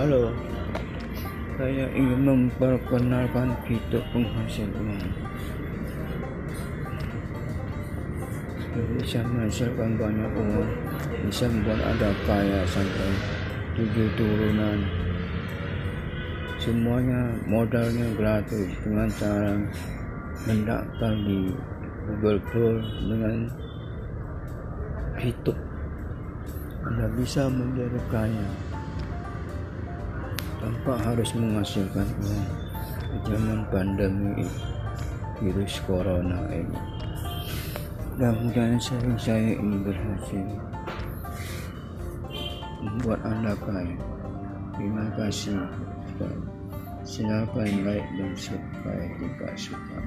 Halo, saya ingin memperkenalkan fitur penghasil uang. Bisa menghasilkan banyak uang, bisa membuat anda kaya sampai tujuh turunan. Semuanya modalnya gratis dengan cara mendaftar di Google Play dengan fitur anda bisa menjadi kaya tanpa harus menghasilkan uang di zaman pandemi virus corona ini. Mudah-mudahan saya, saya ini berhasil membuat anda kaya. Terima kasih. Silakan like dan subscribe jika suka.